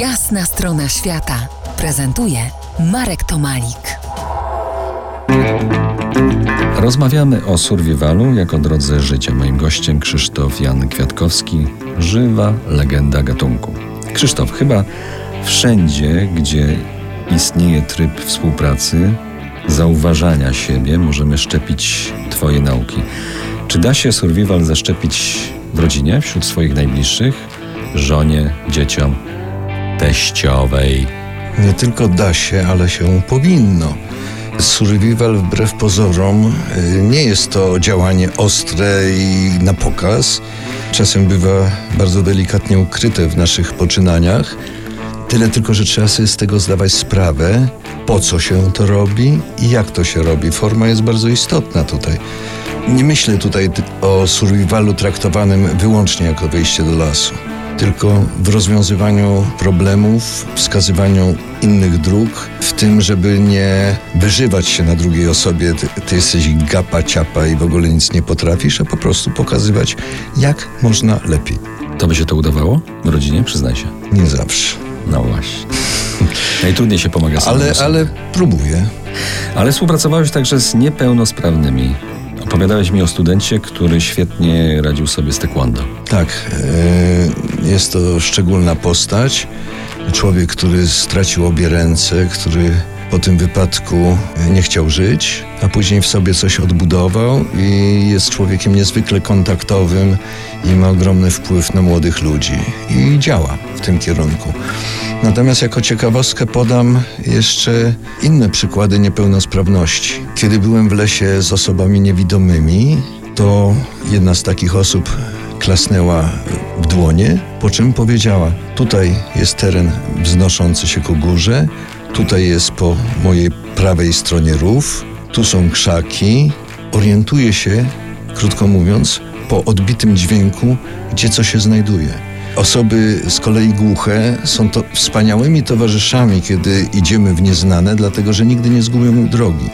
Jasna strona świata prezentuje Marek Tomalik. Rozmawiamy o survivalu jako drodze życia. Moim gościem Krzysztof Jan Kwiatkowski, żywa legenda gatunku. Krzysztof, chyba wszędzie, gdzie istnieje tryb współpracy, zauważania siebie, możemy szczepić Twoje nauki. Czy da się survival zaszczepić w rodzinie, wśród swoich najbliższych, żonie, dzieciom, teściowej? Nie tylko da się, ale się powinno. Survival wbrew pozorom y, nie jest to działanie ostre i na pokaz. Czasem bywa bardzo delikatnie ukryte w naszych poczynaniach. Tyle tylko, że trzeba sobie z tego zdawać sprawę, po co się to robi i jak to się robi. Forma jest bardzo istotna tutaj. Nie myślę tutaj o survivalu traktowanym wyłącznie jako wyjście do lasu tylko w rozwiązywaniu problemów, wskazywaniu innych dróg, w tym, żeby nie wyżywać się na drugiej osobie, ty, ty jesteś gapa, ciapa i w ogóle nic nie potrafisz, a po prostu pokazywać, jak można lepiej. To by się to udawało w rodzinie, przyznaj się? Nie zawsze. No właśnie. Najtrudniej się pomaga ale, ale próbuję. Ale współpracowałeś także z niepełnosprawnymi. Opowiadałeś mi o studencie, który świetnie radził sobie z taekwondo. Tak, e, jest to szczególna postać. Człowiek, który stracił obie ręce, który po tym wypadku nie chciał żyć, a później w sobie coś odbudował i jest człowiekiem niezwykle kontaktowym i ma ogromny wpływ na młodych ludzi i działa w tym kierunku. Natomiast jako ciekawostkę podam jeszcze inne przykłady niepełnosprawności. Kiedy byłem w lesie z osobami niewidomymi, to jedna z takich osób klasnęła w dłonie, po czym powiedziała: Tutaj jest teren wznoszący się ku górze, tutaj jest po mojej prawej stronie rów, tu są krzaki. Orientuję się, krótko mówiąc, po odbitym dźwięku, gdzie co się znajduje. Osoby z kolei głuche są to wspaniałymi towarzyszami, kiedy idziemy w nieznane, dlatego że nigdy nie zgubią drogi.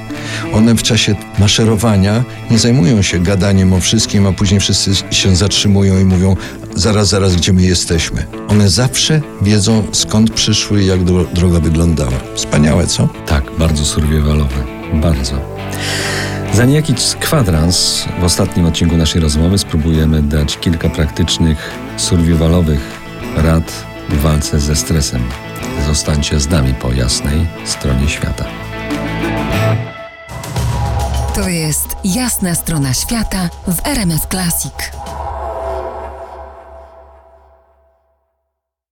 One w czasie maszerowania nie zajmują się gadaniem o wszystkim, a później wszyscy się zatrzymują i mówią zaraz, zaraz, gdzie my jesteśmy. One zawsze wiedzą, skąd przyszły i jak droga wyglądała. Wspaniałe, co? Tak, bardzo survivalowe. Bardzo. Za niejaki kwadrans w ostatnim odcinku naszej rozmowy spróbujemy dać kilka praktycznych, survivalowych rad w walce ze stresem. Zostańcie z nami po jasnej stronie świata. To jest jasna strona świata w RMS Classic.